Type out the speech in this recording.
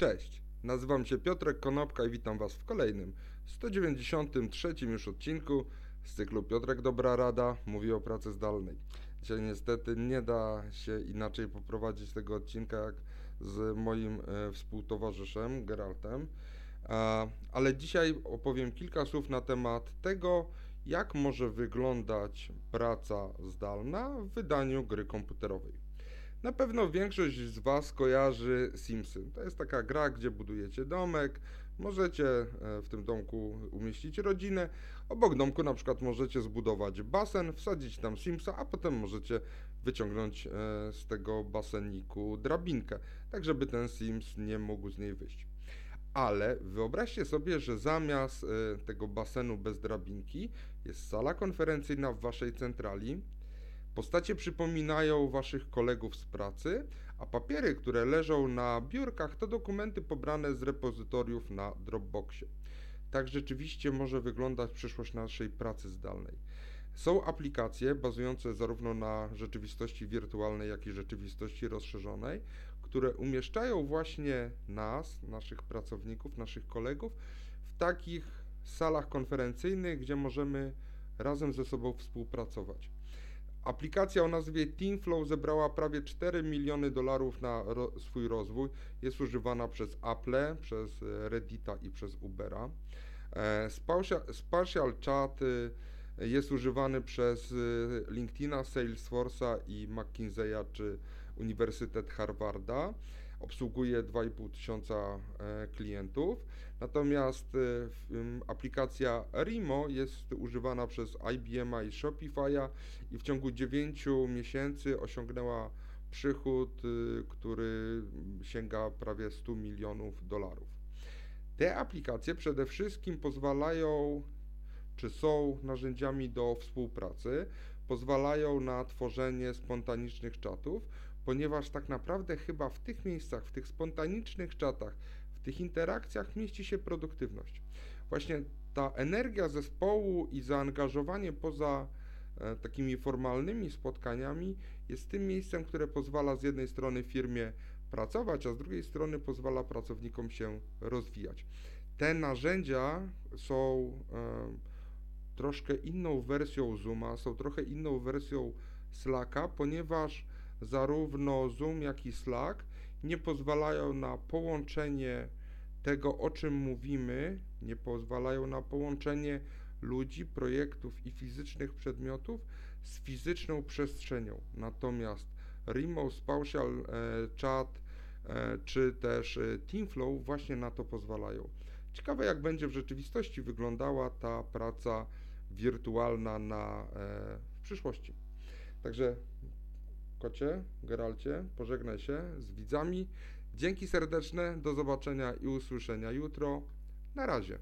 Cześć, nazywam się Piotrek Konopka i witam Was w kolejnym 193 już odcinku z cyklu Piotrek Dobra Rada mówi o pracy zdalnej. Dzisiaj niestety nie da się inaczej poprowadzić tego odcinka jak z moim e, współtowarzyszem Geraltem, ale dzisiaj opowiem kilka słów na temat tego, jak może wyglądać praca zdalna w wydaniu gry komputerowej. Na pewno większość z Was kojarzy Simsy. To jest taka gra, gdzie budujecie domek, możecie e, w tym domku umieścić rodzinę. Obok domku na przykład możecie zbudować basen, wsadzić tam Simsa, a potem możecie wyciągnąć e, z tego baseniku drabinkę, tak żeby ten Sims nie mógł z niej wyjść. Ale wyobraźcie sobie, że zamiast e, tego basenu bez drabinki jest sala konferencyjna w waszej centrali, Postacie przypominają waszych kolegów z pracy, a papiery, które leżą na biurkach, to dokumenty pobrane z repozytoriów na Dropboxie. Tak rzeczywiście może wyglądać przyszłość naszej pracy zdalnej. Są aplikacje bazujące zarówno na rzeczywistości wirtualnej, jak i rzeczywistości rozszerzonej, które umieszczają właśnie nas, naszych pracowników, naszych kolegów w takich salach konferencyjnych, gdzie możemy razem ze sobą współpracować. Aplikacja o nazwie Teamflow zebrała prawie 4 miliony dolarów na ro swój rozwój. Jest używana przez Apple, przez e, Reddita i przez Ubera. E, Spatial Chat e, jest używany przez e, LinkedIna, Salesforce'a i McKinsey'a czy Uniwersytet Harvarda obsługuje 2,5 tysiąca e, klientów. Natomiast e, aplikacja Rimo jest używana przez IBM i Shopify'a i w ciągu 9 miesięcy osiągnęła przychód, e, który sięga prawie 100 milionów dolarów. Te aplikacje przede wszystkim pozwalają, czy są narzędziami do współpracy, pozwalają na tworzenie spontanicznych czatów, ponieważ tak naprawdę chyba w tych miejscach, w tych spontanicznych czatach, w tych interakcjach mieści się produktywność. Właśnie ta energia zespołu i zaangażowanie poza e, takimi formalnymi spotkaniami jest tym miejscem, które pozwala z jednej strony firmie pracować, a z drugiej strony pozwala pracownikom się rozwijać. Te narzędzia są e, troszkę inną wersją Zooma, są trochę inną wersją Slacka, ponieważ zarówno Zoom, jak i Slack nie pozwalają na połączenie tego, o czym mówimy, nie pozwalają na połączenie ludzi, projektów i fizycznych przedmiotów z fizyczną przestrzenią. Natomiast Remote Spatial e, Chat e, czy też e, Teamflow właśnie na to pozwalają. Ciekawe, jak będzie w rzeczywistości wyglądała ta praca wirtualna na, w przyszłości. Także Kocie, Geralcie, pożegnaj się z widzami. Dzięki serdeczne, do zobaczenia i usłyszenia jutro. Na razie.